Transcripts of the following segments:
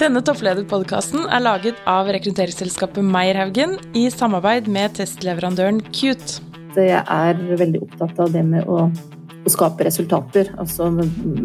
Denne topplederpodkasten er laget av rekrutteringsselskapet Meierhaugen i samarbeid med testleverandøren Cute. Jeg er veldig opptatt av det med å, skape resultater. Altså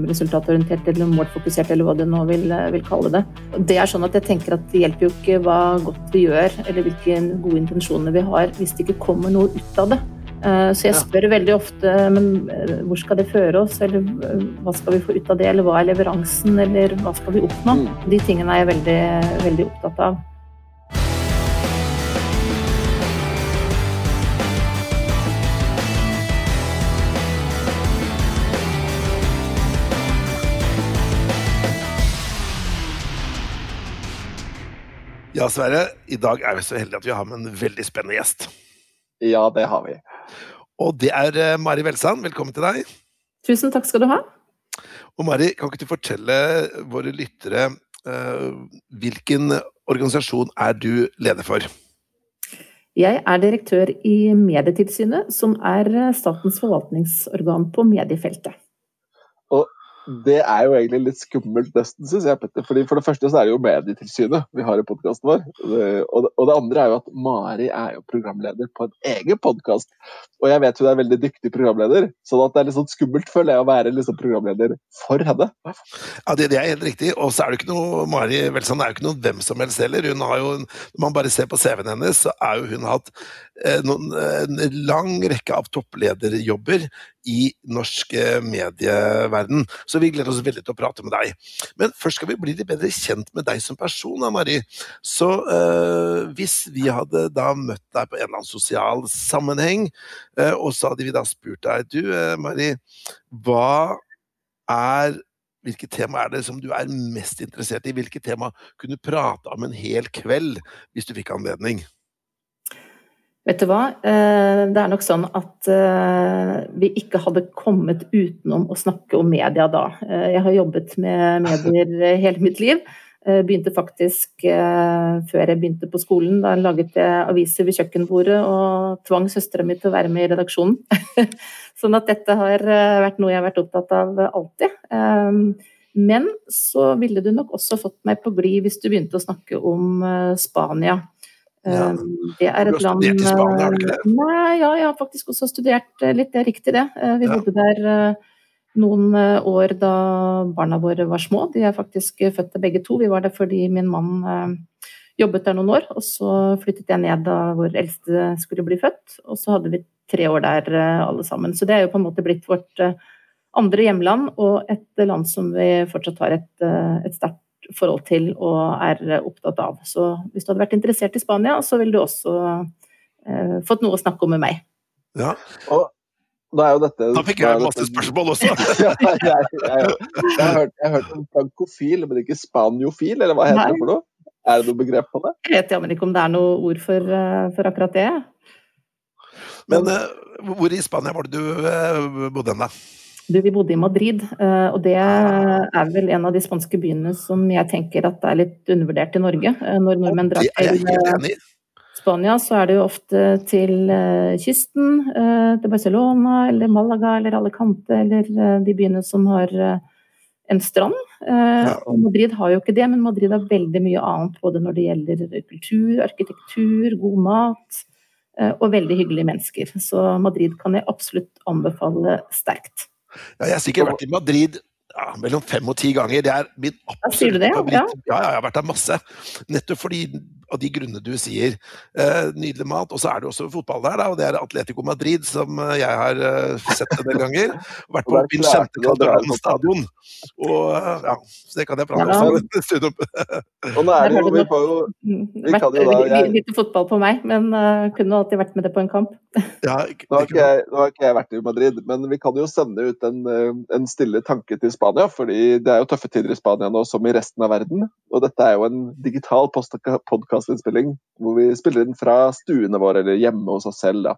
resultatorientert eller målfokusert, eller hva du nå vil, vil, kalle det. Det er sånn at jeg tenker at det hjelper jo ikke hva godt vi gjør, eller hvilke gode intensjoner vi har, hvis det ikke kommer noe ut av det. Eh, så jeg spør veldig ofte men eh, hvor skal det føre oss, eller eh, hva skal vi få ut av det, eller hva er leveransen, eller hva skal vi oppnå? Mm. De tingene er jeg veldig, veldig opptatt av. Ja, Sverre. I dag er vi så heldige at vi har med en veldig spennende gjest. Ja, det har vi. Og det er eh, Mari Velsand. Velkommen til deg. Tusen takk skal du ha. Og Mari, kan ikke du fortelle våre lyttere uh, hvilken organisasjon er du leder for? Jeg er direktør i Medietilsynet, som er statens forvaltningsorgan på mediefeltet. Og det er jo egentlig litt skummelt, nesten, syns jeg, Petter. Fordi For det første så er det jo Medietilsynet vi har i podkasten vår. Og det, og det, andre er jo at Mari er jo programleder på en egen podkast. Og jeg vet hun er veldig dyktig programleder, så det er litt sånn skummelt, føler jeg, å være liksom programleder for henne. Ja, det, det er helt riktig. Og så er det ikke noe Mari Welsand er jo ikke noe hvem som helst heller. Hun har jo, Når man bare ser på CV-en hennes, så er jo hun hatt noen, en lang rekke av topplederjobber i norsk eh, medieverden. Så vi gleder oss veldig til å prate med deg. Men først skal vi bli litt bedre kjent med deg som person, Mari. Så eh, hvis vi hadde da møtt deg på en eller annen sosial sammenheng, eh, og så hadde vi da spurt deg Du, eh, Mari, hva er Hvilket tema er det som du er mest interessert i? Hvilket tema kunne du prate om en hel kveld, hvis du fikk anledning? Vet du hva, eh, det er nok sånn at eh, vi ikke hadde kommet utenom å snakke om media da. Eh, jeg har jobbet med medier hele mitt liv. Begynte faktisk før jeg begynte på skolen. Da laget jeg aviser ved kjøkkenbordet og tvang søstera mi til å være med i redaksjonen. sånn at dette har vært noe jeg har vært opptatt av alltid. Men så ville du nok også fått meg på glid hvis du begynte å snakke om Spania. Ja. Ehm, det er et land Du har studert i Spania, har du ikke det? Eh, nei, ja, jeg har faktisk også studert eh, litt, det er riktig det. Eh, vi ja. bodde der noen år da barna våre var små. De er faktisk født der begge to. Vi var der fordi min mann jobbet der noen år. Og så flyttet jeg ned da vår eldste skulle bli født, og så hadde vi tre år der alle sammen. Så det er jo på en måte blitt vårt andre hjemland, og et land som vi fortsatt har et, et sterkt forhold til og er opptatt av. Så hvis du hadde vært interessert i Spania, så ville du også eh, fått noe å snakke om med meg. Ja. Og da, dette, da fikk jeg masse spørsmål også! ja, jeg, jeg, jeg, jeg, har hørt, hørt om frankofil, men ikke spaniofil, eller hva heter Nei. det for noe? Er det noe begrep på det? Jeg vet jammen ikke om det er noe ord for, eh, for akkurat det. Men uh, hvor i Spania var det du uh, bodde hen, da? Du, vi bodde i Madrid, eh, og det er vel en av de spanske byene som jeg tenker at er litt undervurdert i Norge. Eh, når nordmenn drar til eh, Spania, så er det jo ofte til kysten, til Barcelona eller Malaga eller Alicante eller de byene som har en strand. Og Madrid har jo ikke det, men Madrid har veldig mye annet både når det gjelder kultur, arkitektur, god mat og veldig hyggelige mennesker. Så Madrid kan jeg absolutt anbefale sterkt. Ja, jeg har sikkert vært i Madrid ja, mellom fem og ti ganger. Det er min absolutt det, favoritt. ja, ja, jeg har vært der masse. Nettopp fordi av de grunnene du sier. Eh, nydelig mat. Og så er det også fotball der, da, og det er Atletico Madrid, som eh, jeg har uh, sett en del ganger. Vært på min kjente Calderón stadion. Og uh, ja, så det kan jeg prate om en stund om. og nå er det jo, vi får jo vi kan jo da jeg... Lite fotball på meg, men uh, kunne alltid vært med det på en kamp. Ja, ikke, nå, har ikke jeg, nå har ikke jeg vært i Madrid, men vi kan jo sende ut en, en stille tanke til Spania. fordi det er jo tøffe tider i Spania nå, som i resten av verden. Og dette er jo en digital podkast podkastinnspilling hvor vi spiller inn fra stuene våre eller hjemme hos oss selv. da.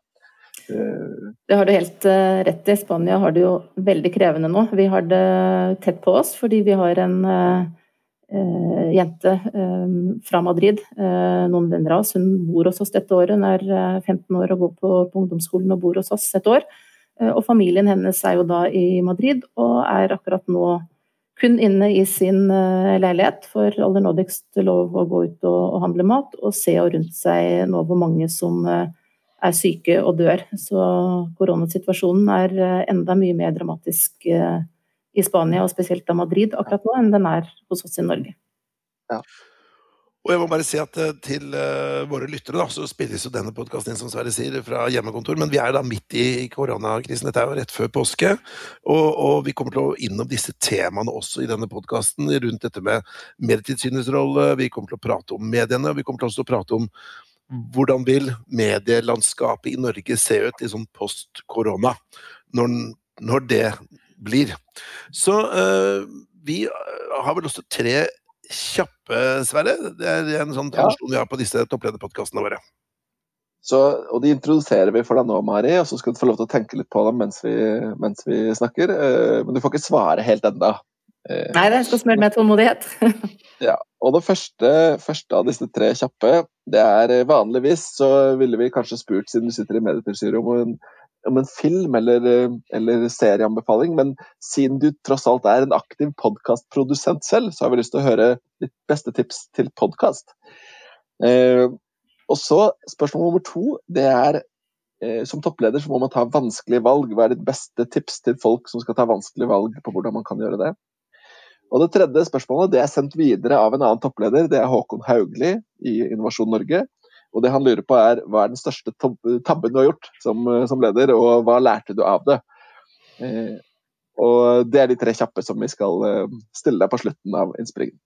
Det har du helt uh, rett i. Spania har det jo veldig krevende nå. Vi har det tett på oss fordi vi har en uh, jente fra Madrid, noen venner av oss. Hun bor hos oss dette året. Hun er 15 år og går på, på, ungdomsskolen og bor hos oss et år. og familien hennes er jo da i Madrid og er akkurat nå kun inne i sin leilighet, for aller nådigst lov å gå ut og, og handle mat, og se rundt seg nå hvor mange som er syke og dør. Så koronasituasjonen er enda mye mer dramatisk i Spania, og spesielt av Madrid akkurat nå, enn den er hos oss i Norge. Ja. Og jeg må bare si at eh, Til uh, våre lyttere da, så spilles jo denne podkasten inn som Sverre sier, fra hjemmekontor, men vi er da midt i koronakrisen. Dette er jo rett før påske. Og, og vi kommer til å innom disse temaene også i denne podkasten, rundt dette med Medietilsynets rolle. Vi kommer til å prate om mediene, og vi kommer til også å prate om hvordan vil medielandskapet i Norge se ut liksom post korona, når, når, det blir. Så uh, vi har vel også tre kjappe, Sverre. Det er en sånn tradisjon ja. vi har på disse topplederpodkastene våre. Så, og De introduserer vi for deg nå, Mari, og så skal du få lov til å tenke litt på dem mens vi, mens vi snakker. Uh, men du får ikke svare helt ennå. Uh, Nei, det skal smøre med tålmodighet. ja, og Det første, første, av disse tre kjappe, det er eh, vanligvis så ville vi kanskje spurt, siden du sitter i Medietilsynet, om en om en film eller, eh, eller, serieanbefaling, men siden du tross alt er en aktiv podkastprodusent selv, så har vi lyst til å høre ditt beste tips til podkast. Eh, og så spørsmål nummer to, det er eh, som toppleder så må man ta vanskelige valg. Hva er ditt beste tips til folk som skal ta vanskelige valg på hvordan man kan gjøre det? Og Det tredje spørsmålet det er sendt videre av en annen toppleder. Det er Håkon Haugli i Innovasjon Norge. Og det han lurer på er hva er den største tabben du har gjort som, eh, som leder, og hva lærte du av det? Eh, og Det er de tre kjappe som vi skal eh, stille deg på slutten av innspillingen.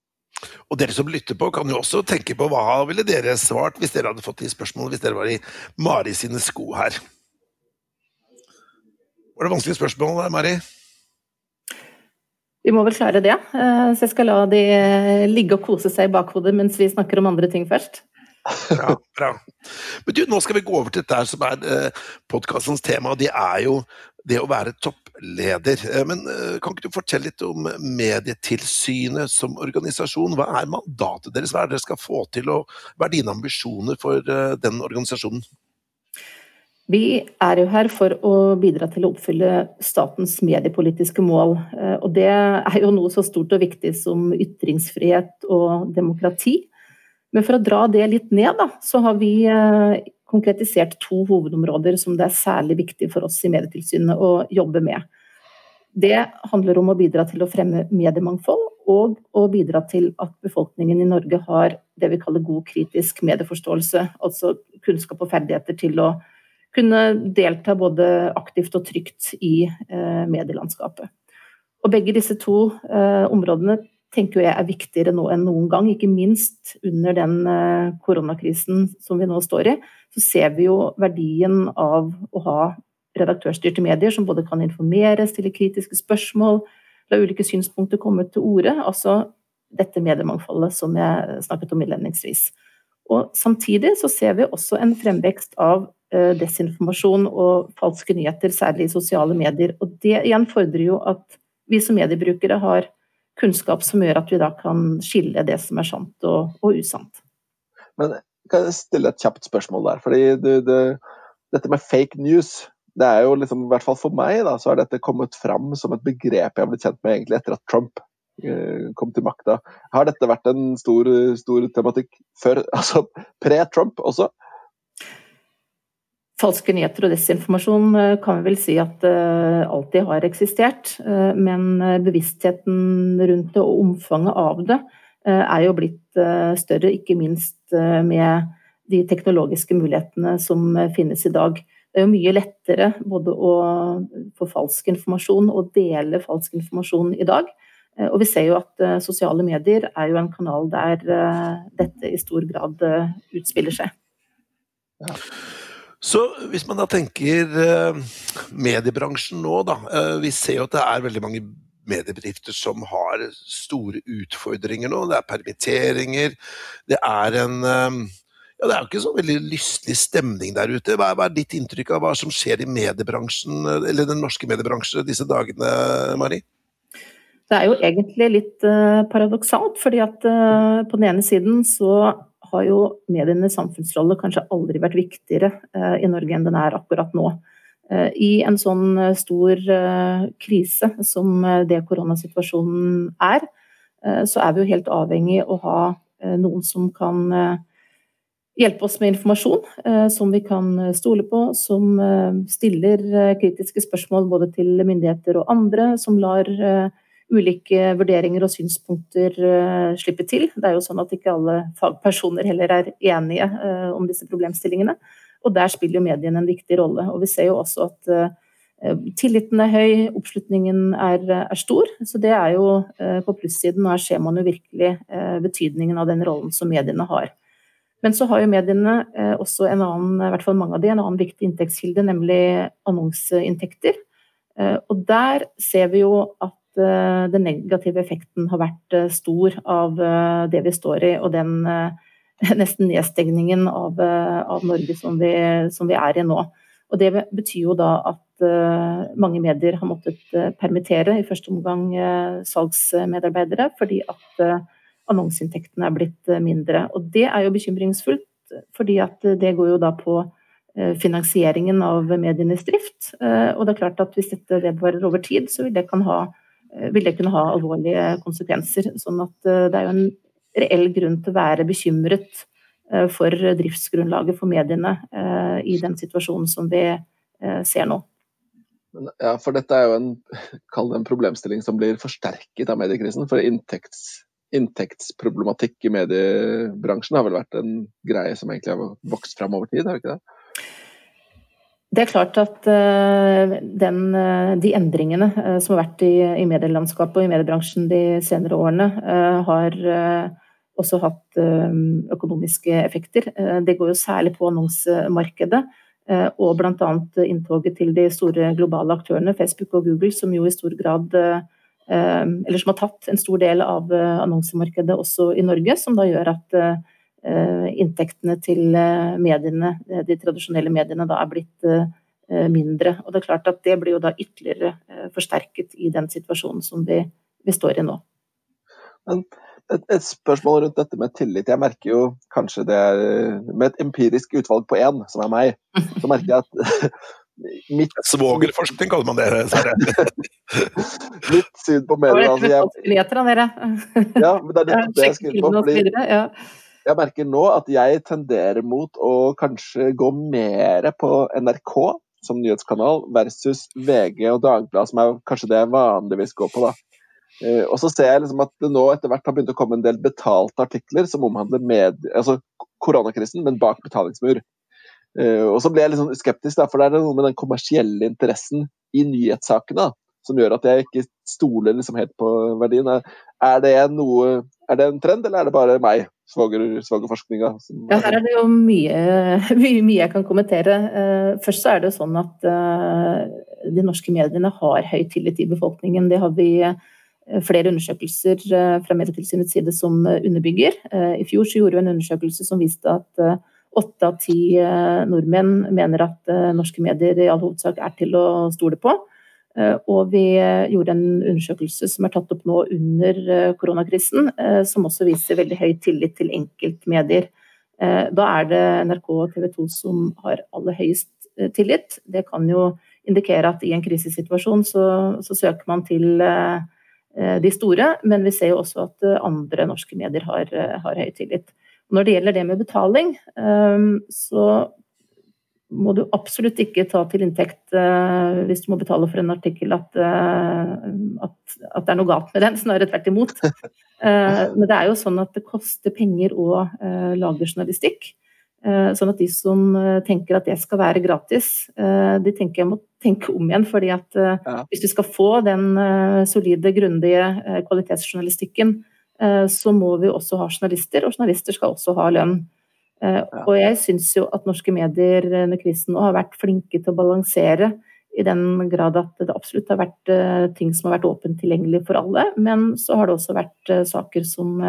Og dere som lytter på, kan jo også tenke på hva ville dere svart hvis dere hadde fått de spørsmålene hvis dere var i Mari sine sko her. Var det vanskelige spørsmål, der, Mari? Vi må vel klare det. Så jeg skal la de ligge og kose seg i bakhodet mens vi snakker om andre ting først. Bra. bra. Men du, nå skal vi gå over til dette som er eh, podkastens tema, og det er jo det å være toppleder. Eh, men eh, kan ikke du fortelle litt om Medietilsynet som organisasjon? Hva er mandatet deres? Hva er det dere skal få til, og hva er dine ambisjoner for eh, den organisasjonen? Vi er jo her for å bidra til å oppfylle statens mediepolitiske mål. Og det er jo noe så stort og viktig som ytringsfrihet og demokrati. Men for å dra det litt ned, da, så har vi eh, konkretisert to hovedområder som det er særlig viktig for oss i Medietilsynet å jobbe med. Det handler om å bidra til å fremme mediemangfold, og å bidra til at befolkningen i Norge har det vi kaller god kritisk medieforståelse. Altså kunnskap og ferdigheter til å kunne delta både aktivt og trygt i eh, medielandskapet. Og begge disse to eh, områdene tenker jeg er viktigere nå enn noen gang. Ikke minst under den eh, koronakrisen som vi nå står i. Så ser vi jo verdien av å ha redaktørstyrte medier som både kan informere, stille kritiske spørsmål, la ulike synspunkter komme til orde. Altså dette mediemangfoldet som jeg snakket om innledningsvis. Og samtidig så ser vi også en fremvekst av eh, desinformasjon og falske nyheter, særlig i sosiale medier. Og det igjen fordrer jo at vi som mediebrukere har kunnskap som gjør at vi da kan skille det som er sant og, og usant. Men kan jeg stille et kjapt spørsmål der? Fordi du, det, dette med fake news, det er jo liksom, i hvert fall for meg, da, så har dette kommet fram som et begrep jeg har blitt kjent med egentlig etter at Trump eh, kom til makta. Har dette vært en stor, stor tematikk før, altså pre-Trump også? Falske nyheter og desinformasjon eh, kan vi vel si at uh, alltid har eksistert. Uh, men bevisstheten rundt det og omfanget av det er jo blitt større, ikke minst med de teknologiske mulighetene som finnes i dag. Det er jo mye lettere både å få falsk informasjon og dele falsk informasjon i dag. Og vi ser jo at sosiale medier er jo en kanal der dette i stor grad utspiller seg. Ja. Så hvis man da tenker eh, mediebransjen nå, da. Eh, vi ser jo at det er veldig mange mediebedrifter som har store utfordringer nå. Det er permitteringer. Det er en eh, ja, Det er jo ikke så veldig lystelig stemning der ute. Hva er, ditt inntrykk av hva som skjer i mediebransjen, eller den norske mediebransjen disse dagene, Mari? Det er jo egentlig litt paradoksalt, fordi at på den ene siden så har jo medienes samfunnsrolle kanskje aldri vært viktigere eh, i Norge enn den er akkurat nå. I en sånn stor krise som det koronasituasjonen er, så er vi jo helt avhengig av å ha noen som kan hjelpe oss med informasjon som vi kan stole på, som stiller kritiske spørsmål både til myndigheter og andre, som lar ulike vurderinger og synspunkter uh, slipper til. Det er jo sånn at ikke alle fagpersoner heller er enige uh, om disse problemstillingene. Og der spiller jo mediene en viktig rolle. Og vi ser jo også at uh, tilliten er høy, oppslutningen er, er, stor. Så det er jo på plussiden, her ser man jo virkelig betydningen av den rollen som mediene har. Men så har jo mediene også en annen, i hvert fall mange av de, en annen viktig inntektskilde, nemlig annonseinntekter. Og der ser vi jo at Eh, den negative effekten har vært eh, stor av eh, det vi står i, og den nesten nedstengningen av, av Norge som vi, som vi, er i nå. Og Det betyr jo da at mange medier har måttet permittere, i første omgang salgsmedarbeidere, fordi at annonseinntektene er blitt mindre. Og Det er jo bekymringsfullt, fordi at det går jo da på finansieringen av medienes drift. Og det er klart at hvis dette vedvarer over tid, så vil det kan ha Eh, vil det kunne ha alvorlige konsekvenser. Sånn at eh, det er jo en reell grunn til å være bekymret eh, for driftsgrunnlaget for mediene i den situasjonen som vi ser nå. Ja, for dette er jo en, en problemstilling som blir forsterket av mediekrisen. For inntekts, inntektsproblematikk i mediebransjen har vel vært en greie som egentlig har vokst fram over tid, har det ikke det? Det er klart at uh, den, uh, de endringene uh, som har vært i, i, medielandskapet og i mediebransjen de senere årene, har også hatt økonomiske effekter. det går jo særlig på annonsemarkedet. og bl.a. inntoget til de store globale aktørene, Facebook og Google, som jo i stor grad Eller som har tatt en stor del av annonsemarkedet også i Norge, som da gjør at Eh, inntektene til eh, mediene, eh, de tradisjonelle mediene da er blitt mindre. Og det er klart at det blir jo da ytterligere forsterket i den situasjonen som vi, vi står i nå. Men et, et, spørsmål rundt dette med tillit. Jeg merker jo kanskje det er Med et empirisk utvalg på én, som er meg, så merker jeg at mitt Svogerforskning kaller man det, Sverre. mitt syn på medier altså, jeg... ja, men det er det, det jeg skriver på. Fordi, jeg merker nå at jeg tenderer mot å kanskje gå mer på NRK som nyhetskanal versus VG og Dagbladet, som er kanskje det jeg vanligvis går på. da. Uh, og så ser jeg liksom at det nå etter hvert har begynt å komme en del betalte artikler som omhandler med, altså koronakrisen, men bak betalingsmur. Uh, og så blir jeg litt sånn skeptisk, da, for det er noe med den kommersielle interessen i nyhetssakene som gjør at jeg ikke stoler liksom helt på verdien. Er det, noe, er det en trend, eller er det bare meg? svogerforskninga. Ja, her er det jo mye, mye, mye, jeg kan kommentere. Eh, først så er det sånn at eh, de norske mediene har høy tillit i befolkningen. Det har vi eh, flere undersøkelser fra Medietilsynets side som underbygger. I fjor så gjorde vi en undersøkelse som viste at åtte av ti nordmenn mener at norske medier i all hovedsak er til å stole på. Eh, og vi eh, gjorde en undersøkelse som er tatt opp nå under eh, koronakrisen, som også viser veldig høy tillit til enkeltmedier. Da er det NRK og TV 2 som har aller høyest tillit. Det kan jo indikere at i en krisesituasjon så, så søker man til de store, men vi ser jo også at andre norske medier har, har høy tillit. Når det gjelder det med betaling, så må du absolutt ikke ta til inntekt uh, hvis du må betale for en artikkel at, uh, at, at, det er noe galt med den, snarere tvert imot. Uh, men det er jo sånn at det koster penger å lage journalistikk. sånn at de som tenker at det skal være gratis, de tenker jeg må tenke om igjen. fordi at hvis du skal få den solide, grundige kvalitetsjournalistikken, så må vi også ha journalister, og journalister skal også ha lønn. Eh, og jeg syns jo at norske medier under krisen nå har vært flinke til å balansere i den grad at det absolutt har vært eh, ting som har vært åpent tilgjengelig for alle, men så har det også vært eh, saker som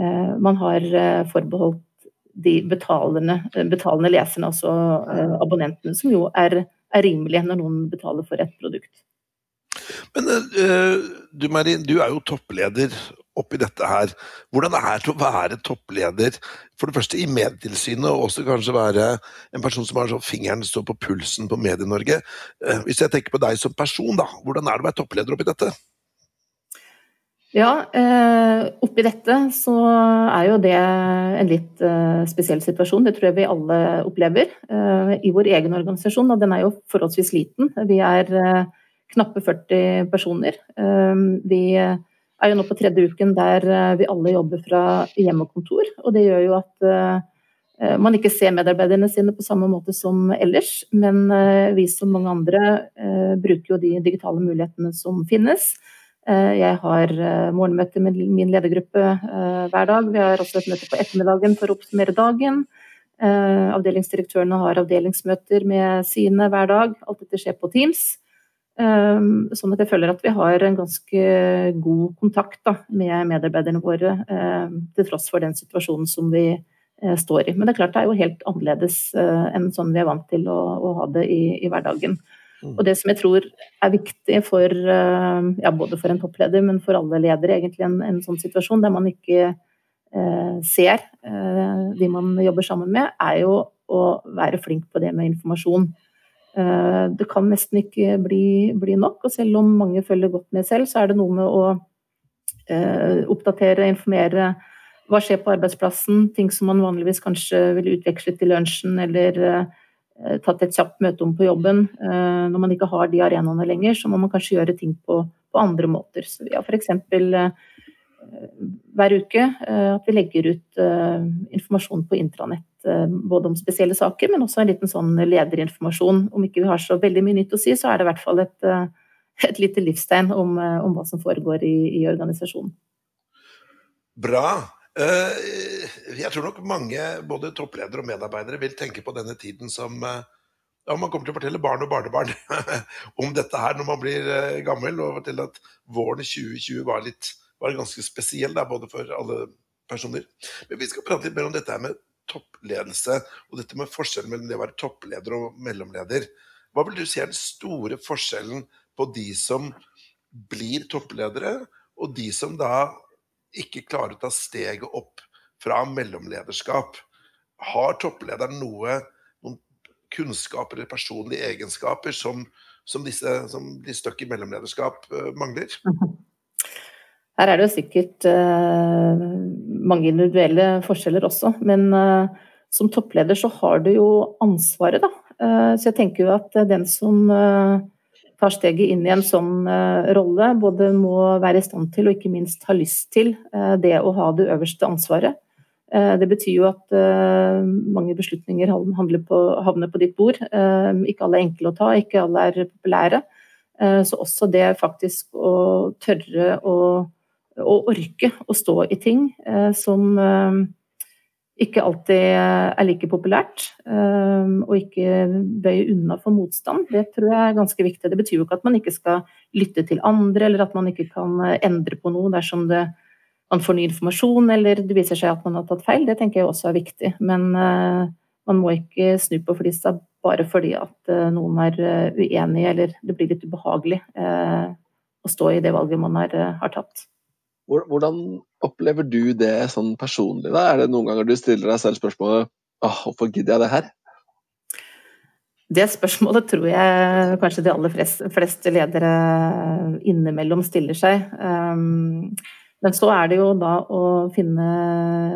man har forbeholdt de betalende, betalende leserne, altså abonnentene, som jo er, er rimelige når noen betaler for et produkt. Men du Marin, du er jo toppleder oppi dette her. Hvordan er det å være toppleder, for det første i Medietilsynet, og også kanskje være en person som har fingeren står på pulsen på Medie-Norge. Eh, hvis jeg tenker på deg som person, da, hvordan er det å være toppleder oppi dette? Ja, eh, oppi dette så er jo det en litt eh, spesiell situasjon. Det tror jeg vi alle opplever. I vår egen organisasjon, og den er jo forholdsvis liten. Vi er knappe 40 personer. Vi er jo nå på tredje uken der eh, vi alle jobber fra hjem Og kontor. Og det gjør jo at uh, man ikke ser medarbeiderne sine på samme måte som ellers. Men vi som mange andre bruker jo de digitale mulighetene som finnes. Jeg har morgenmøte med min ledergruppe hver dag. Vi har også et møte på ettermiddagen for å oppsummere dagen. Avdelingsdirektørene har avdelingsmøter med sine hver dag. Alt dette skjer på Teams. Ehm, sånn at jeg føler at vi har en ganske god kontakt da, med medarbeiderne våre, ehm, til tross for den situasjonen som vi eh, står i. Men det er klart det er jo helt annerledes eh, enn sånn vi er vant til å, å ha det i, i hverdagen. Mm. Og det som jeg tror er viktig for eh, ja, både for en toppleder, men for alle ledere, egentlig en, en sånn situasjon der man ikke eh, ser eh, de man jobber sammen med, er jo å være flink på det med informasjon. Eh, det kan nesten ikke bli, bli, nok. Og selv om mange følger godt med selv, så er det noe med å eh, oppdatere, informere. Hva skjer på arbeidsplassen? Ting som man vanligvis kanskje ville utvekslet i lunsjen eller eh, tatt et kjapt møte om på jobben. Når man ikke har de arenaene lenger, så må man kanskje gjøre ting på, på andre måter. Så vi har f.eks. hver uke at vi legger ut informasjon på intranett Eh, både om spesielle saker, men også en liten sånn lederinformasjon. Om ikke vi har så veldig mye nytt å si, så er det i hvert fall et, eh, et lite livstegn om, eh, om, hva som foregår i, i organisasjonen. Bra. Jeg tror nok mange, både toppledere og medarbeidere, vil tenke på denne tiden som ja, man kommer til å fortelle barn og barnebarn om dette her når man blir gammel, og fortelle at våren 2020 var, litt, var ganske spesiell, da, både for alle personer. Men vi skal prate litt mer om dette her med toppledelse og dette med forskjellen mellom det å være toppleder og mellomleder. Hva vil du si er den store forskjellen på de som blir toppledere, og de som da ikke klarer å ta steget opp fra mellomlederskap? Har topplederen noe, noen kunnskaper eller personlige egenskaper som, som disse som blir stuck i mellomlederskap, uh, mangler? Her er det jo sikkert uh, mange individuelle forskjeller også, men uh, som toppleder så har du jo ansvaret, da. Uh, så jeg tenker jo at den som tar steget inn i en sånn rolle, både må være i stand til og ikke minst ha lyst til det å ha det øverste ansvaret. Det betyr jo at mange beslutninger på, havner på ditt bord. Ikke alle er enkle å ta, ikke alle er populære. Så også det faktisk å tørre å å orke å stå i ting eh, som eh, ikke alltid er like populært, eh, og ikke bøye unna for motstand. Det tror jeg er ganske viktig. Det betyr jo ikke at man ikke skal lytte til andre, eller at man ikke kan endre på noe dersom det, man får ny informasjon eller det viser seg at man har tatt feil. Det tenker jeg også er viktig. Men man må ikke snu på flisa bare fordi at noen er uenige, eller det blir litt ubehagelig å stå i det valget man har tatt. Hvordan opplever du det sånn personlig? da? Er det noen ganger du stiller deg selv spørsmålet åh, hvorfor gidder jeg det her? Det spørsmålet tror jeg kanskje de aller fleste ledere innimellom stiller seg. Um, men så er det jo da å finne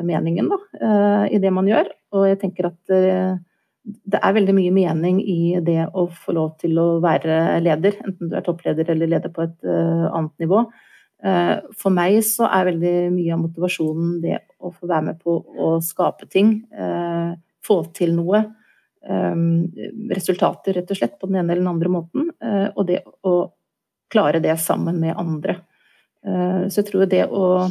meningen da, uh, i det man gjør. Og jeg tenker at uh, det er veldig mye mening i det å få lov til å være leder, enten du er toppleder eller leder på et uh, annet nivå. Eh, for meg så er veldig mye av motivasjonen det å få være med på å skape ting. Eh, få til noe. Eh, resultater, rett og slett, på den ene eller den andre måten. Og det å klare det sammen med andre. Så jeg tror det å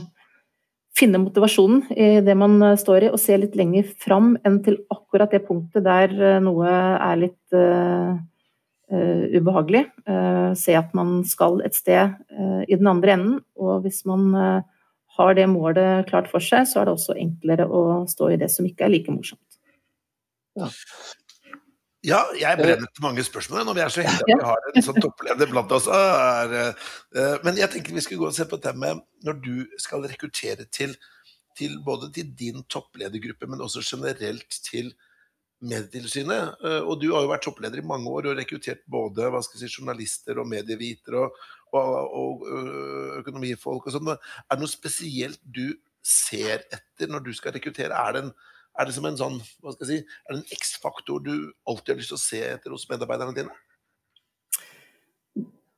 finne motivasjonen i det man står i, og se litt lenger fram enn til akkurat det punktet der noe er litt ubehagelig. Uh, se at man skal et sted uh, i den andre enden. Og hvis man har det målet klart for seg, så er det også enklere å stå i det som ikke er like morsomt. Ja. Ja, jeg brenner til mange spørsmål når vi er så heldige at vi har en sånn toppleder blant oss. Men jeg tenker vi skal gå og se på det med når du skal rekruttere til, til både til din toppledergruppe, men også generelt til Medietilsynet. Uh, og du har jo vært toppleder i mange år og rekruttert både si, journalister og medievitere og, og, og økonomifolk og sånn. Er det noe spesielt du ser etter når du skal rekruttere? Er det en er det som en sånn, hva skal jeg si, er det en X-faktor du alltid har lyst til å se etter hos medarbeiderne dine?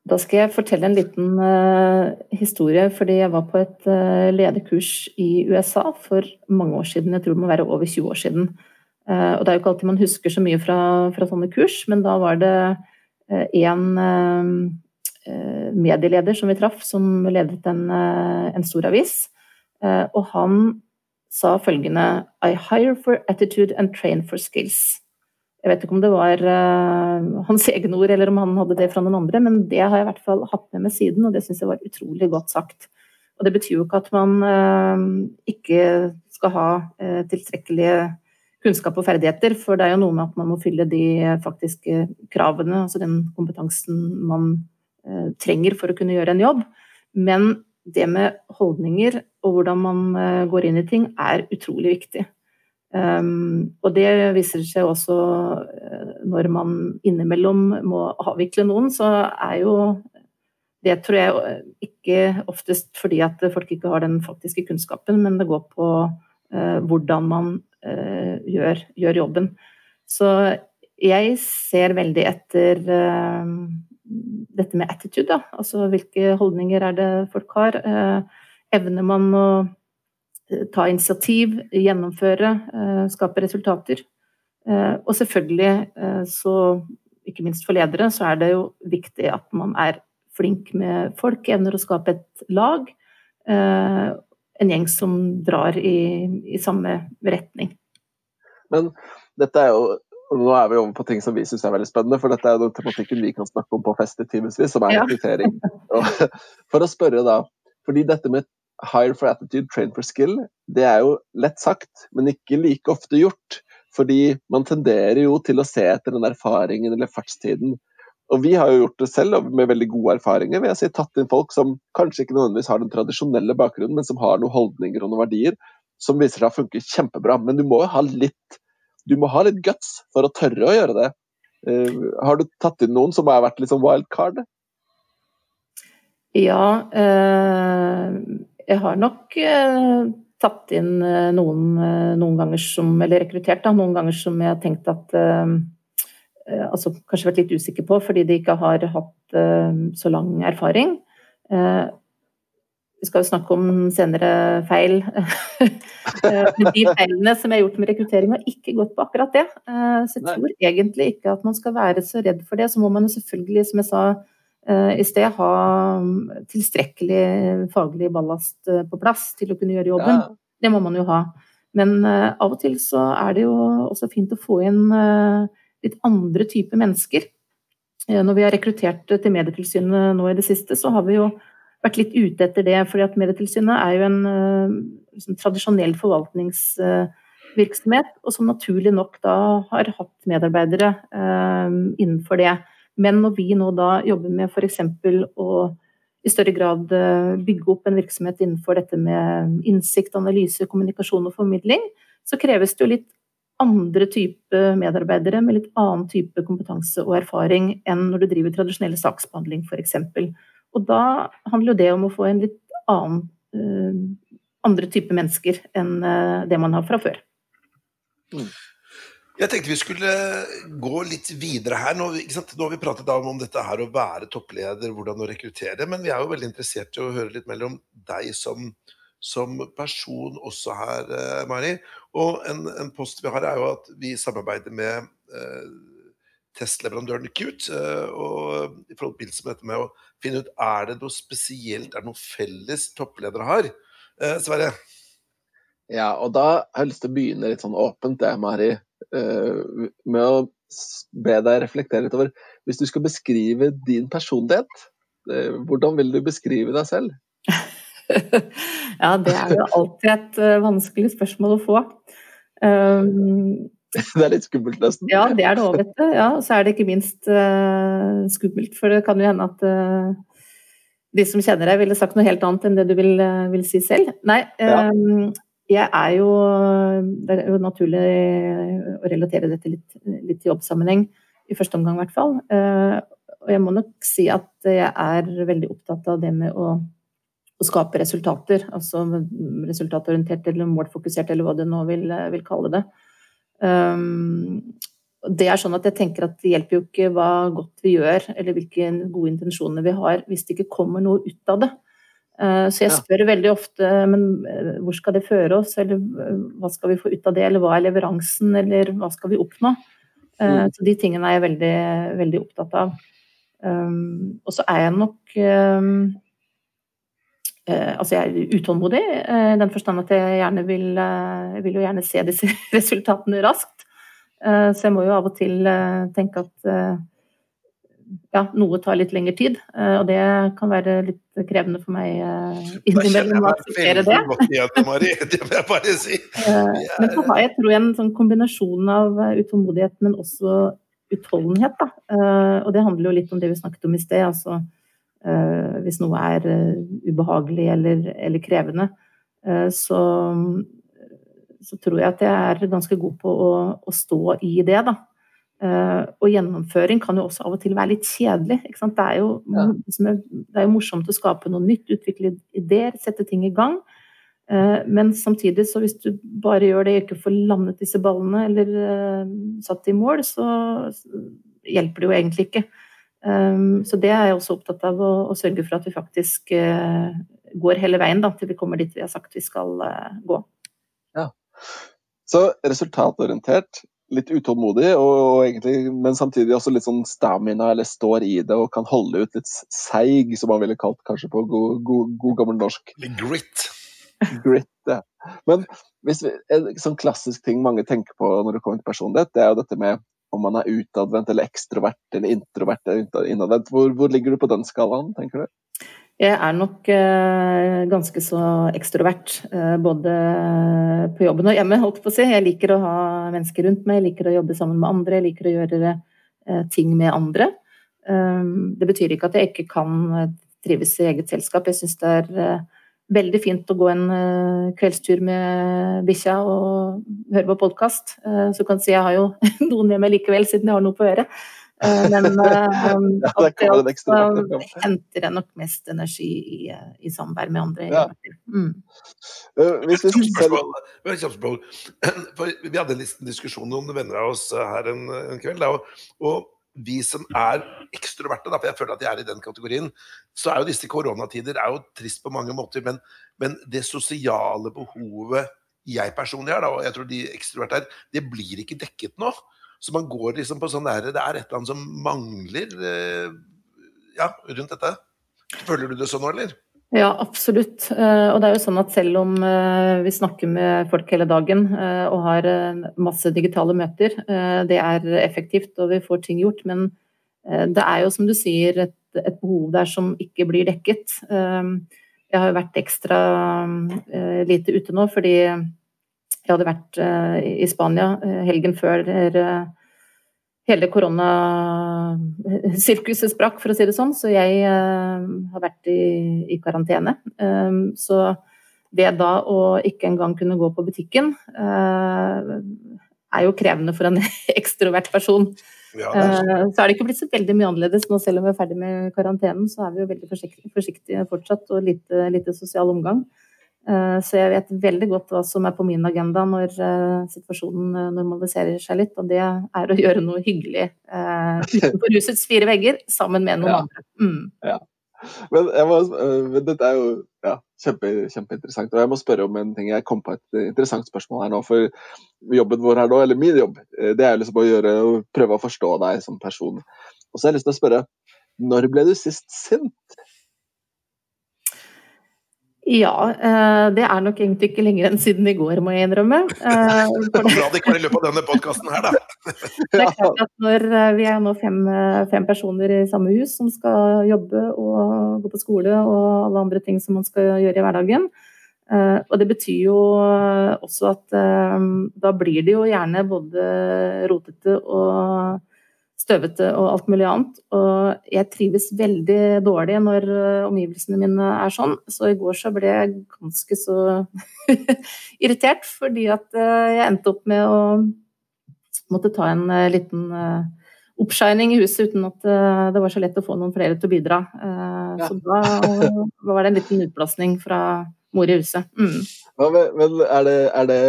Da skal jeg fortelle en liten uh, historie, fordi jeg var på et uh, lederkurs i USA for mange år siden. Jeg tror det må være over 20 år siden. Uh, og det er jo ikke alltid man husker så mye fra, fra sånne kurs, men da var det en medieleder som vi traff, som ledet en, en stor avis. og han sa følgende I hire for attitude and train for skills. Jeg vet ikke om det var hans egne ord, eller om han hadde det fra noen andre, men det har jeg i hvert fall hatt med meg siden, og det syns jeg var utrolig godt sagt. Og det betyr jo ikke at man ikke skal ha tilstrekkelige kunnskap og ferdigheter, for det er jo noe med at man må fylle de faktiske kravene, altså den kompetansen man trenger for å kunne gjøre en jobb. Men det med holdninger og hvordan man eh, går inn i ting, er utrolig viktig. Um, og det viser seg også eh, når man innimellom må avvikle noen, så er jo det tror jeg ikke oftest fordi at folk ikke har den faktiske kunnskapen, men det går på hvordan man gjør, gjør, jobben. Så jeg ser veldig etter uh, dette med attitude, da. Altså hvilke holdninger er det folk har. Eh, evner man å eh, ta initiativ, gjennomføre, eh, skape resultater? Og selvfølgelig, så ikke minst for ledere, så er det jo viktig at man er flink med folk, evner å skape et lag. En gjeng som drar i, i samme retning. Men dette er jo og nå er vi over på ting som vi syns er veldig spennende, for dette er den tematikken vi kan snakke om på fest i timevis, som er rekruttering. Ja. for å spørre da, fordi dette med hire for attitude, train for skill, det er jo lett sagt, men ikke like ofte gjort. Fordi man tenderer jo til å se etter den erfaringen eller fartstiden. Og vi har jo gjort det selv med veldig gode erfaringer. Vi har si, tatt inn folk som kanskje ikke nødvendigvis har den tradisjonelle bakgrunnen, men som har noen holdninger og noen verdier som viser seg å funke kjempebra. Men du må jo ha litt du må ha litt guts for å tørre å gjøre det. Uh, har du tatt inn noen som har vært sånn wildcard? Ja, uh, jeg har nok uh, tatt inn noen, noen, ganger som Eller rekruttert, da, noen ganger som jeg har tenkt at Altså kanskje vært litt usikker på fordi de ikke har hatt så lang erfaring. Vi skal jo snakke om senere feil. Eh, de feilene som jeg har gjort med rekruttering, har ikke gått på akkurat det. Eh, så jeg tror egentlig ikke at man skal være så redd for det. Så må man jo selvfølgelig, som jeg sa eh, i sted, ha mm, tilstrekkelig faglig ballast på plass til å kunne gjøre jobben. Ja. Det må man jo ha. Men av og til så er det jo også fint å få inn litt andre typer mennesker. Når vi har rekruttert til Medietilsynet nå i det siste, så har vi jo vært litt ute etter det. fordi at Medietilsynet er jo en liksom, tradisjonell forvaltningsvirksomhet, og som naturlig nok da har hatt medarbeidere eh, innenfor det. Men når vi nå da jobber med f.eks. å i større grad bygge opp en virksomhet innenfor dette med innsikt, analyse, kommunikasjon og formidling, så kreves det jo litt andre type medarbeidere med litt annen type kompetanse og erfaring enn når du driver tradisjonell saksbehandling f.eks. Og da handler jo det om å få en litt annen uh, andre typer mennesker enn uh, det man har fra før. Mm. Jeg tenkte vi skulle gå litt videre her. Nå, Nå har vi pratet om dette her å være toppleder, hvordan å rekruttere, men vi er jo veldig interessert i å høre litt mellom deg som, som person også her, eh, Mari. Og en, en, post vi har, er jo at vi samarbeider med eh, testleverandøren Qt. Eh, og i forhold til som dette med å finne ut er det noe spesielt, er det noe felles toppledere har. Eh, Sverre? Ja, og da har jeg lyst til å begynne litt sånn åpent, det, Mari, eh, med å be deg reflektere litt over Hvis du skal beskrive din personlighet, hvordan vil du beskrive deg selv? ja, det er jo alltid et vanskelig spørsmål å få. Um, Det er litt skummelt, nesten. Ja, det er det òg, vet du. Ja, så er det ikke minst uh, skummelt, for det kan jo hende at uh, de som kjenner deg, ville sagt noe helt annet enn det du vil, uh, vil si selv. Nei, ja. jeg er jo Det er jo naturlig å relatere dette litt, litt til jobbsammenheng, i første omgang i hvert fall. og jeg må nok si at jeg er veldig opptatt av det med å å skape resultater. Altså resultatorientert eller målfokusert, eller hva du nå vil, vil kalle det. Um, det er sånn at jeg tenker at det hjelper jo ikke hva godt vi gjør, eller hvilke gode intensjoner vi har, hvis det ikke kommer noe ut av det. Uh, så jeg spør ja. veldig ofte men uh, hvor skal det føre oss, eller uh, hva skal vi få ut av det, eller hva er leveransen, eller hva skal vi oppnå? Mm. Så de tingene er jeg veldig, veldig opptatt av. Um, og så er jeg nok um, Altså jeg er utålmodig i den forstand at jeg gjerne vil, vil jo gjerne se disse resultatene raskt. Eh, så jeg må jo av og til eh, tenke at eh, ja, noe tar litt lengre tid. Og det kan være litt krevende for meg innimellom å akseptere det. det må jeg bare si. Men så har jeg tror jeg en sånn kombinasjon av utålmodighet, men også utholdenhet. Da. Og det handler jo litt om det vi snakket om i sted. altså Hvis noe er ubehagelig eller, eller krevende, så så tror jeg at jeg er ganske god på å, å stå i det, da. Og gjennomføring kan jo også av og til være litt kjedelig. Det er, jo, ja. det, er jo, morsomt å skape noe nytt, utvikle ideer, sette ting i gang. Men samtidig, så hvis du bare gjør det, ikke får landet disse ballene eller satt i mål, så hjelper det jo egentlig ikke. Um, så det er jeg også opptatt av, å, å sørge for at vi faktisk går hele veien da, til vi kommer dit vi har sagt vi skal gå. Ja. Så resultatorientert, litt utålmodig, og, egentlig, men samtidig også litt sånn stamina, eller står i det og kan holde ut litt seig, som man ville kalt kanskje på god, god, god gammel norsk. Litt grit. Grit, ja. Men hvis vi, en sånn klassisk ting mange tenker på når det kommer til personlighet, det er jo dette med om man er utadvendt eller ekstrovert eller introvert eller innadvendt. Hvor, hvor ligger du på den skalaen, tenker du? Jeg er nok eh, ganske så ekstrovert, eh, både på jobben og hjemme, holdt på å si. Jeg liker å ha mennesker rundt meg, jeg liker å jobbe sammen med andre, jeg liker å gjøre eh, ting med andre. Det betyr ikke at jeg ikke kan trives i eget selskap. Jeg syns det er veldig fint å gå en kveldstur med bikkja og høre på podkast. Så kan jeg si jeg har jo noen med meg likevel, siden jeg har noe på øret. Eh, men det henter jeg nok mest energi i, i samvær med andre. Ja. Mm. Uh, spørsmål. Vi hadde en liten diskusjon om venner av oss her en, en kveld. Da, og, og, vi som er ekstroverte, da, for jeg føler at jeg er i den kategorien, så er jo disse koronatider er jo trist på mange måter. Men, men det sosiale behovet jeg personlig har, og jeg tror de ekstroverte er, det blir ikke dekket nå. Så man går liksom på sånn der Det er et eller annet som mangler eh, ja, rundt dette. Føler du det sånn nå, eller? Ja, absolutt. Eh, og det er jo sånn at selv om eh, vi snakker med folk hele dagen og har masse digitale møter, det er effektivt og vi får ting gjort, men det er jo som du sier et, et behov der som ikke blir dekket. Jeg har jo vært ekstra lite ute nå fordi jeg hadde vært i Spania helgen før hele koronasirkuset sprakk, for å si det sånn. Så jeg har vært i, i karantene. Um, så det da å ikke engang kunne gå på butikken, er jo krevende for en ekstrovert person. Ja, er så er det ikke blitt så veldig mye annerledes nå, selv om vi er ferdig med karantenen. Så er vi jo veldig forsiktige, forsiktige fortsatt, og lite, lite sosial omgang. Eh, så jeg vet veldig godt hva som er på min agenda når uh, situasjonen eh, normaliserer seg litt, og det er å gjøre noe hyggelig utenfor husets fire vegger sammen med noen ja. andre. Mm. Ja. Men, må, men, dette er jo ja, kjempe, kjempeinteressant. Og jeg må spørre om en ting. Jeg kom på et interessant spørsmål her nå. For jobben vår her nå, eller min jobb, det er liksom å gjøre, prøve å forstå deg som person. Og så har jeg lyst til å spørre, når ble du sist sint? Ja, eh, det er nok egentlig ikke lenger enn siden i går, må jeg innrømme. Eh, det er bra det ikke var i løpet av denne podkasten her, da. Det er klart at når eh, vi er nå fem, fem, personer i samme hus som skal jobbe og gå på skole og alle andre ting som man skal gjøre i hverdagen, og det betyr jo også at da blir det jo gjerne både rotete og støvete og alt mulig annet. Og jeg trives veldig dårlig når uh, omgivelsene mine er sånn, så i går så ble jeg ganske så irritert fordi at jeg endte opp med å måtte ta en liten oppshining i huset uten at det var så lett å få noen flere til å bidra. Ja. Så da var det en liten utblåsning fra mor i huset. Mm. Ja, men er det, er det,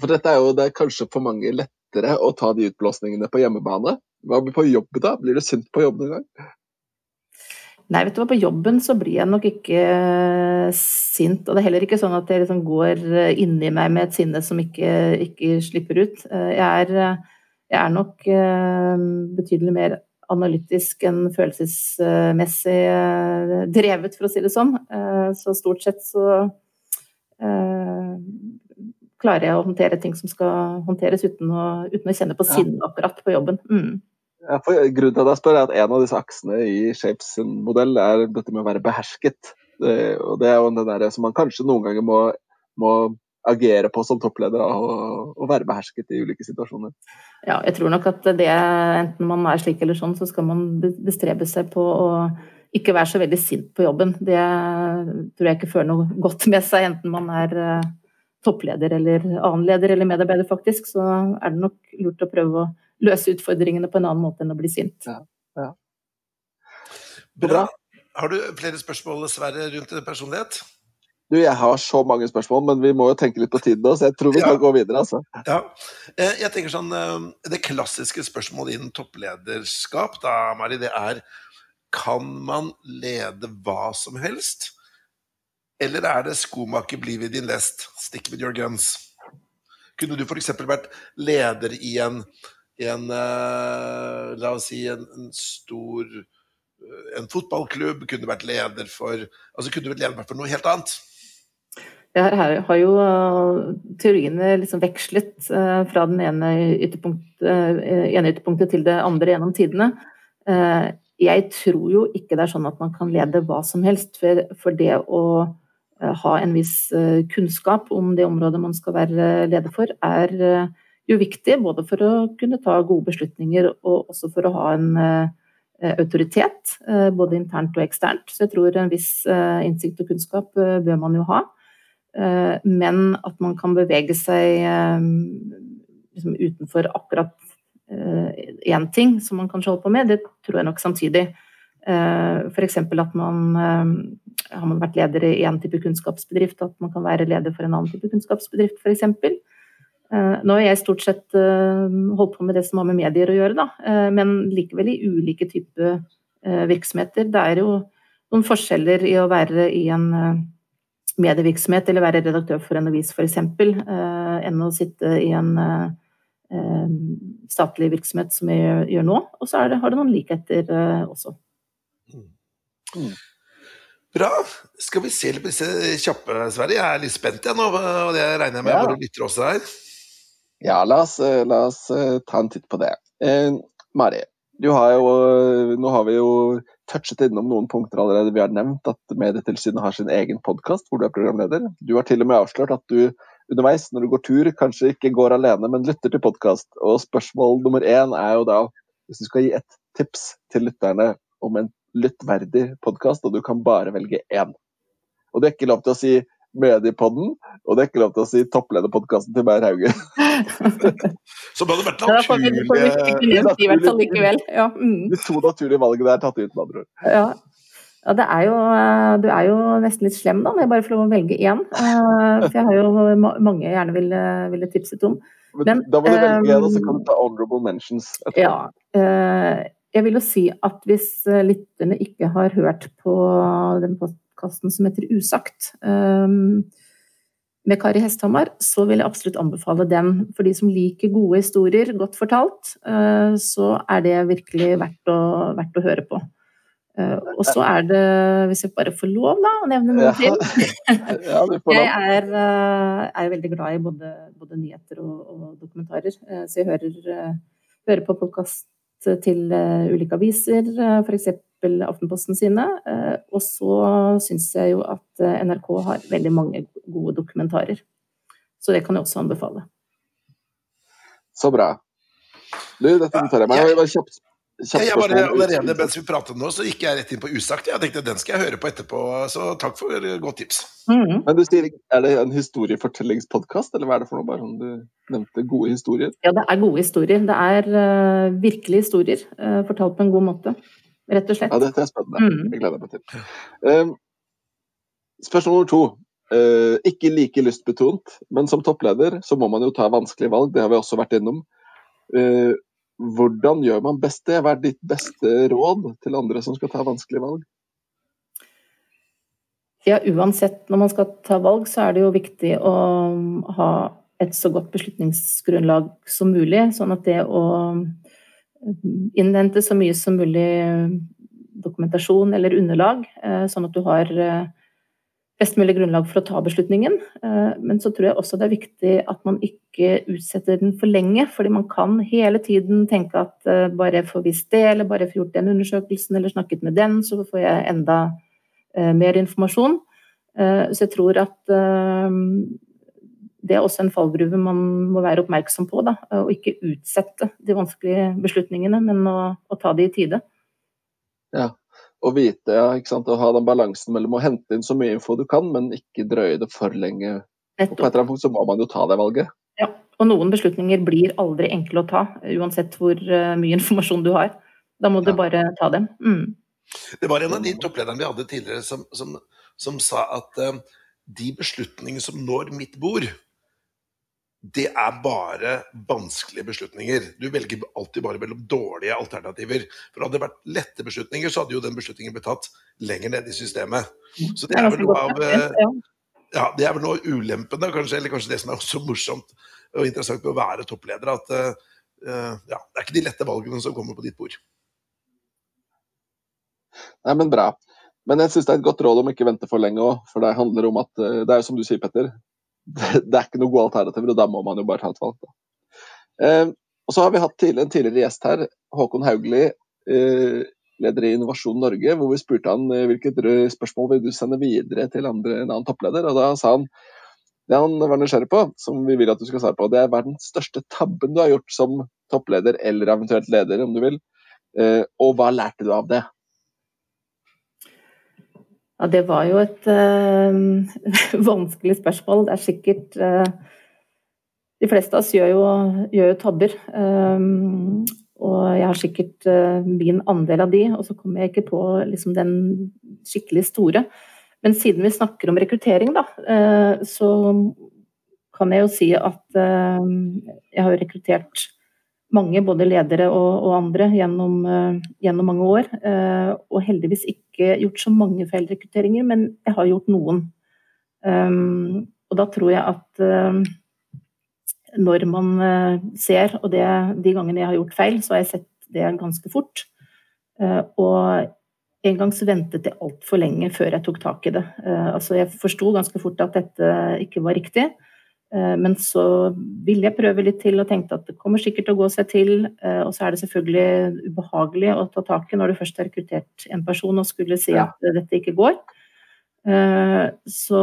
For dette er jo det er kanskje for mange lettere å ta de utblåsningene på hjemmebane. Hva blir på jobb, da? Blir du sint på jobb noen gang? Nei, vet du hva, på jobben så blir jeg nok ikke sint. Og det er heller ikke sånn at jeg liksom går inni meg med et sinne som ikke, ikke slipper ut. Jeg er, jeg er nok eh, betydelig mer analytisk enn følelsesmessig eh, drevet, for å si det sånn. Eh, så stort sett så eh, klarer jeg å håndtere ting som skal håndteres uten å, uten å kjenne på sinne akkurat på jobben. Mm. Ja, grunnen til at jeg spør er at En av disse aksene i Shapes modell er dette med å være behersket. Det, og det er jo den der som man kanskje noen ganger må, må agere på som toppleder og, og, være behersket i ulike situasjoner. Ja, jeg tror nok at det, enten man er slik eller sånn, så skal man bestrebe seg på å ikke være så veldig sint på jobben. Det tror jeg ikke fører noe godt med seg, enten man er eh, toppleder eller annen leder eller medarbeider, faktisk. Så er det nok lurt å prøve å løse utfordringene på en annen måte enn å bli sint. Ja, ja. Bra. Har du flere spørsmål, Sverre, rundt personlighet? Du, jeg har så mange spørsmål, men vi må jo tenke litt på tiden nå, så jeg tror vi ja. gå videre, altså. Ja. Eh, jeg tenker sånn eh, Det klassiske spørsmålet innen topplederskap, da, Mari, det er Kan man lede hva som helst? Eller er det skomaker, bli ved din lest, stick with your guns? Kunne du f.eks. vært leder i en, en uh, La oss si en, en stor en fotballklubb, kunne vært leder for altså kunne vært leder for noe helt annet? Ja, Her har jo eh, teoriene liksom vekslet eh, fra den ene, ytterpunkt, eh, ene ytterpunktet til det andre gjennom tidene. Jeg tror jo ikke det er sånn at man kan lede hva som helst. For, det å ha en viss kunnskap om det området man skal være leder for, er jo viktig. Både for å kunne ta gode beslutninger og også for å ha en autoritet. Både internt og eksternt. Så jeg tror en viss innsikt og kunnskap bør man jo ha. Eh, men at man kan bevege seg eh, liksom utenfor akkurat én eh, ting som man kanskje holder på med, det tror jeg nok samtidig. F.eks. at man har man vært leder i én type kunnskapsbedrift, at man kan være leder for en annen type kunnskapsbedrift f.eks. Nå har jeg stort sett holdt på med det som har med medier å gjøre, da, men likevel i ulike typer virksomheter. Det er jo noen forskjeller i å være i en medievirksomhet eller være redaktør for en avis f.eks., eh, enn å sitte i en eh, statlig virksomhet som jeg gjør nå. Og så det, har det noen likheter eh, også. Mm. mm. Bra. Skal vi se litt på disse kjappe, Sverre? Jeg er litt spent jeg nå, og det regner jeg med ja. våre lyttere også er. Ja, la oss, la oss, ta en titt på det. Eh, Mari, har jo, nå har vi jo touchet innom noen punkter allerede. Vi har nevnt at Medietilsynet har sin egen podkast hvor du er programleder. Du har til og med avslørt at du underveis når du går tur, kanskje ikke går alene, men lytter til podkast. Og spørsmål nummer én er jo da, hvis du skal gi et tips til lytterne om en lyttverdig podkast, og du kan bare velge én. Og du er ikke lov til å si Mediepodden, og det er ikke lov til å si topplederpodkasten til Beyer Hauge. Så det hadde vært naturlig ja. mm. De to naturlige valgene er tatt ut, med andre ord. Ja. ja det er jo, du er jo nesten litt slem da, når jeg bare får lov å velge én. Eh, for jeg har jo mange jeg gjerne ville, ville tipset om. Men, da må du velge én, og så kan du ta honorable mentions. Etterpå. Ja, eh, jeg vil jo si at hvis lytterne ikke har hørt på den podkasten som heter Usagt, um, med Kari Hesthamar, så vil jeg absolutt anbefale den. For de som liker gode historier, godt fortalt, uh, så er det virkelig verdt å, verdt å høre på. Uh, og så er det, hvis jeg bare får lov da, å nevne noe til Jeg er, uh, er, veldig glad i både, både nyheter og, og dokumentarer, så jeg hører, hører på podkast til ulike aviser, f.eks. Aftenposten sine. Og så syns jeg jo at NRK har veldig mange gode dokumentarer. Så det kan jeg også anbefale. Så bra. Du, dette noterer jeg meg. Jeg, bare kjapt, jeg bare, allerede mens vi pratet nå, så gikk jeg rett inn på Usagt. Jeg tenkte den skal jeg høre på etterpå, så takk for godt tips. Mm. Men du sier, Er det en historiefortellingspodkast, eller hva er det for noe? Bare sånn du nevnte gode historier? Ja, det er gode historier. Det er uh, virkelige historier, uh, fortalt på en god måte. Rett og slett. Ja, dette er spennende. Mm. Jeg gleder meg til. Um, spørsmål nummer to. Uh, ikke like lystbetont, men som toppleder så må man jo ta vanskelige valg. Det har vi også vært innom. Uh, hvordan gjør man best det? Hva er ditt beste råd til andre som skal ta vanskelige valg? Ja, uansett når man skal ta valg, så er det jo viktig å ha et så godt beslutningsgrunnlag som mulig. Sånn at det å innhente så mye som mulig dokumentasjon eller underlag, eh, sånn at du har best mulig grunnlag for å ta beslutningen. Eh, men så tror jeg også det er viktig at man ikke utsetter den for lenge. fordi man kan hele tiden tenke at eh, bare jeg får visst det, eller bare jeg får gjort den undersøkelsen, eller snakket med den, så får jeg enda eh, mer informasjon. Så jeg tror at det er også en fallgruve man må være oppmerksom på. Da, og ikke utsette de vanskelige beslutningene, men å, å ta de i tide. Ja, å vite, ja, ikke sant? Å ha den balansen mellom å hente inn så mye info du kan, men ikke drøye det for lenge. Og på et eller annet punkt så må man jo ta det valget. Ja, og noen beslutninger blir aldri enkle å ta, uansett hvor uh, mye informasjon du har. Da må du bare ta dem. Mm. Det var en av de topplederne vi hadde tidligere som, som, som sa at uh, de beslutningene som når mitt bord, det er bare vanskelige beslutninger. Du velger alltid bare mellom dårlige alternativer. For hadde det vært lette beslutninger, så hadde jo den beslutningen blitt tatt lenger ned i systemet. Så det er vel noe av eh, ja, det er vel noe av kanskje, eller kanskje det som er også morsomt og interessant med å være toppleder. At uh, ja, det er ikke de lette valgene som kommer på ditt bord. Nei, men bra. Men jeg syns det er et godt råd om ikke vente for lenge òg. For det handler om at det er jo som du sier, Petter det er ikke noen gode alternativer, og da må man jo bare ta et valg. Eh, og så har vi hatt tidligere, en tidligere gjest her, Håkon Haugli, eh, leder i Innovasjon Norge, hvor vi spurte han eh, hvilket spørsmål vil du sende videre til andre, en annen toppleder. og Da sa han det han var nysgjerrig på, som vi vil at du skal svare på, det er hva den største tabben du har gjort som toppleder, eller eventuelt leder, om du vil, eh, og hva lærte du av det? Ja, det var jo et uh, vanskelig spørsmål. Det er sikkert uh, De fleste av oss gjør jo, gjør jo tabber. Um, og jeg har sikkert uh, min andel av de, og så kommer jeg ikke på liksom, den skikkelig store. Men siden vi snakker om rekruttering, da, så kan jeg jo si at jeg har rekruttert mange, både ledere og, og andre, gjennom, gjennom, mange år. Og heldigvis ikke gjort så mange feilrekrutteringer, men jeg har gjort noen. Um, og da tror jeg at uh, når man ser, og det, de gangene jeg har gjort feil, så har jeg sett det ganske fort. og en gang så ventet jeg altfor lenge før jeg tok tak i det. altså jeg forsto ganske fort at dette ikke var riktig. Eh, men så ville jeg prøve litt til og tenkte at det kommer sikkert til å gå seg til. Eh, og så er det selvfølgelig ubehagelig å ta tak i når du først har rekruttert en person og skulle si at dette ikke går. Eh, så,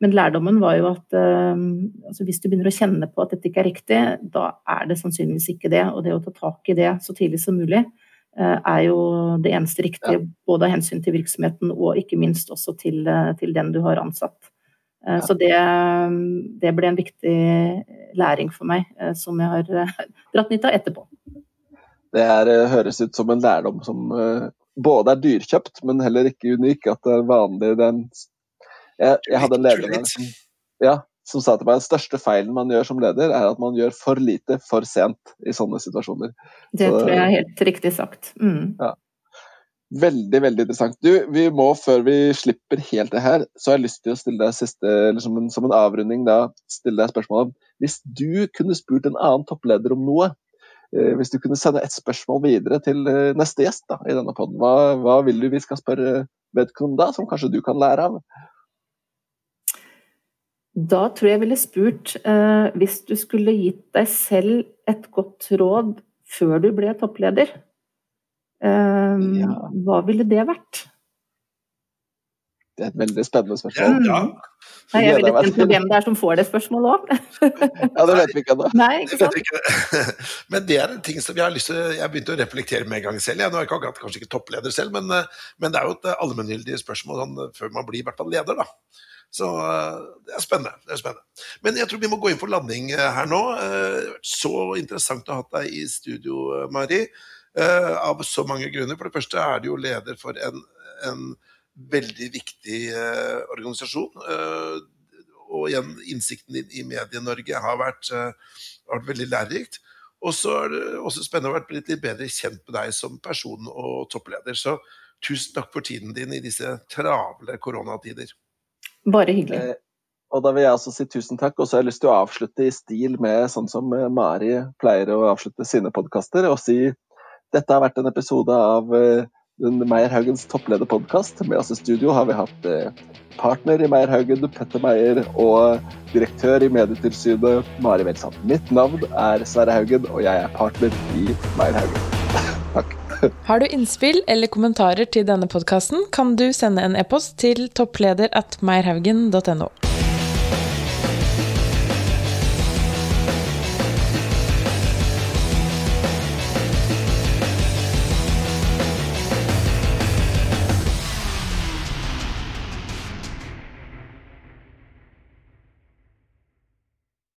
men lærdommen var jo at altså hvis du begynner å kjenne på at dette ikke er riktig, da er det sannsynligvis ikke det. Og det å ta tak i det så tidlig som mulig er jo det eneste riktige, både av hensyn til virksomheten og ikke minst også til, til den du har ansatt. Eh, så det, det, ble en viktig læring for meg, eh, som jeg har eh, dratt nytte av etterpå. Det er, høres ut som en lærdom som både er dyrkjøpt, men heller ikke unik. At det er vanlig den jeg, jeg, hadde en leder som, ja, som sa til meg at den største feilen man gjør som leder, er at man gjør for lite for sent i sånne situasjoner. Det Så, tror jeg er helt riktig sagt. Mm. Ja. Veldig veldig interessant. Du, vi må, Før vi slipper helt det her, så har jeg lyst til å stille deg siste, eller som en, som en avrunding da, stille deg spørsmålet Hvis du kunne spurt en annen toppleder om noe, eh, hvis du kunne sende et spørsmål videre til eh, neste gjest da, i denne poden, hva, hva, vil du vi skal spørre vedkommende da, som kanskje du kan lære av? Da tror jeg jeg ville spurt eh, hvis du skulle gitt deg selv et godt råd før du ble toppleder. Hva ville det vært? Det er et veldig spennende spørsmål. Ja. Nei, jeg er veldig spent på hvem det er som får det spørsmålet òg. ja, det vet vi ikke ennå. Men det er en ting som jeg har lyst til Jeg begynte å reflektere med en gang selv. Jeg, nå er jeg ikke, kanskje ikke toppleder selv, men, men, det er jo et allmenngyldig spørsmål sånn, før man blir i hvert fall leder, da. Så det er spennende. det er spennende. Men jeg tror vi må gå inn for landing eh, her nå. Eh, så interessant å ha deg i studio, Mari. Eh, av så mange grunner. For det første er du jo leder for en, en veldig viktig uh, organisasjon. Uh, og igjen, innsikten din i Medie-Norge har vært, uh, vært veldig lærerikt. Og så er det også spennende å være litt bedre kjent med deg som person og toppleder. Så tusen takk for tiden din i disse travle koronatider. Bare hyggelig. Og da vil jeg også si tusen takk, og så har jeg lyst til å avslutte i stil med sånn som Mari pleier å avslutte sine podkaster, og si dette har vært en episode av Meierhaugens topplederpodkast. Med oss i studio har vi hatt eh, partner i Meierhaugen, Petter Meier, og direktør i Medietilsynet, Mari Welsand. Mitt navn er Sverre Haugen, og jeg er partner i Meierhaugen. Takk. Har du innspill eller kommentarer til denne podkasten, kan du sende en e-post til toppleder at meierhaugen.no.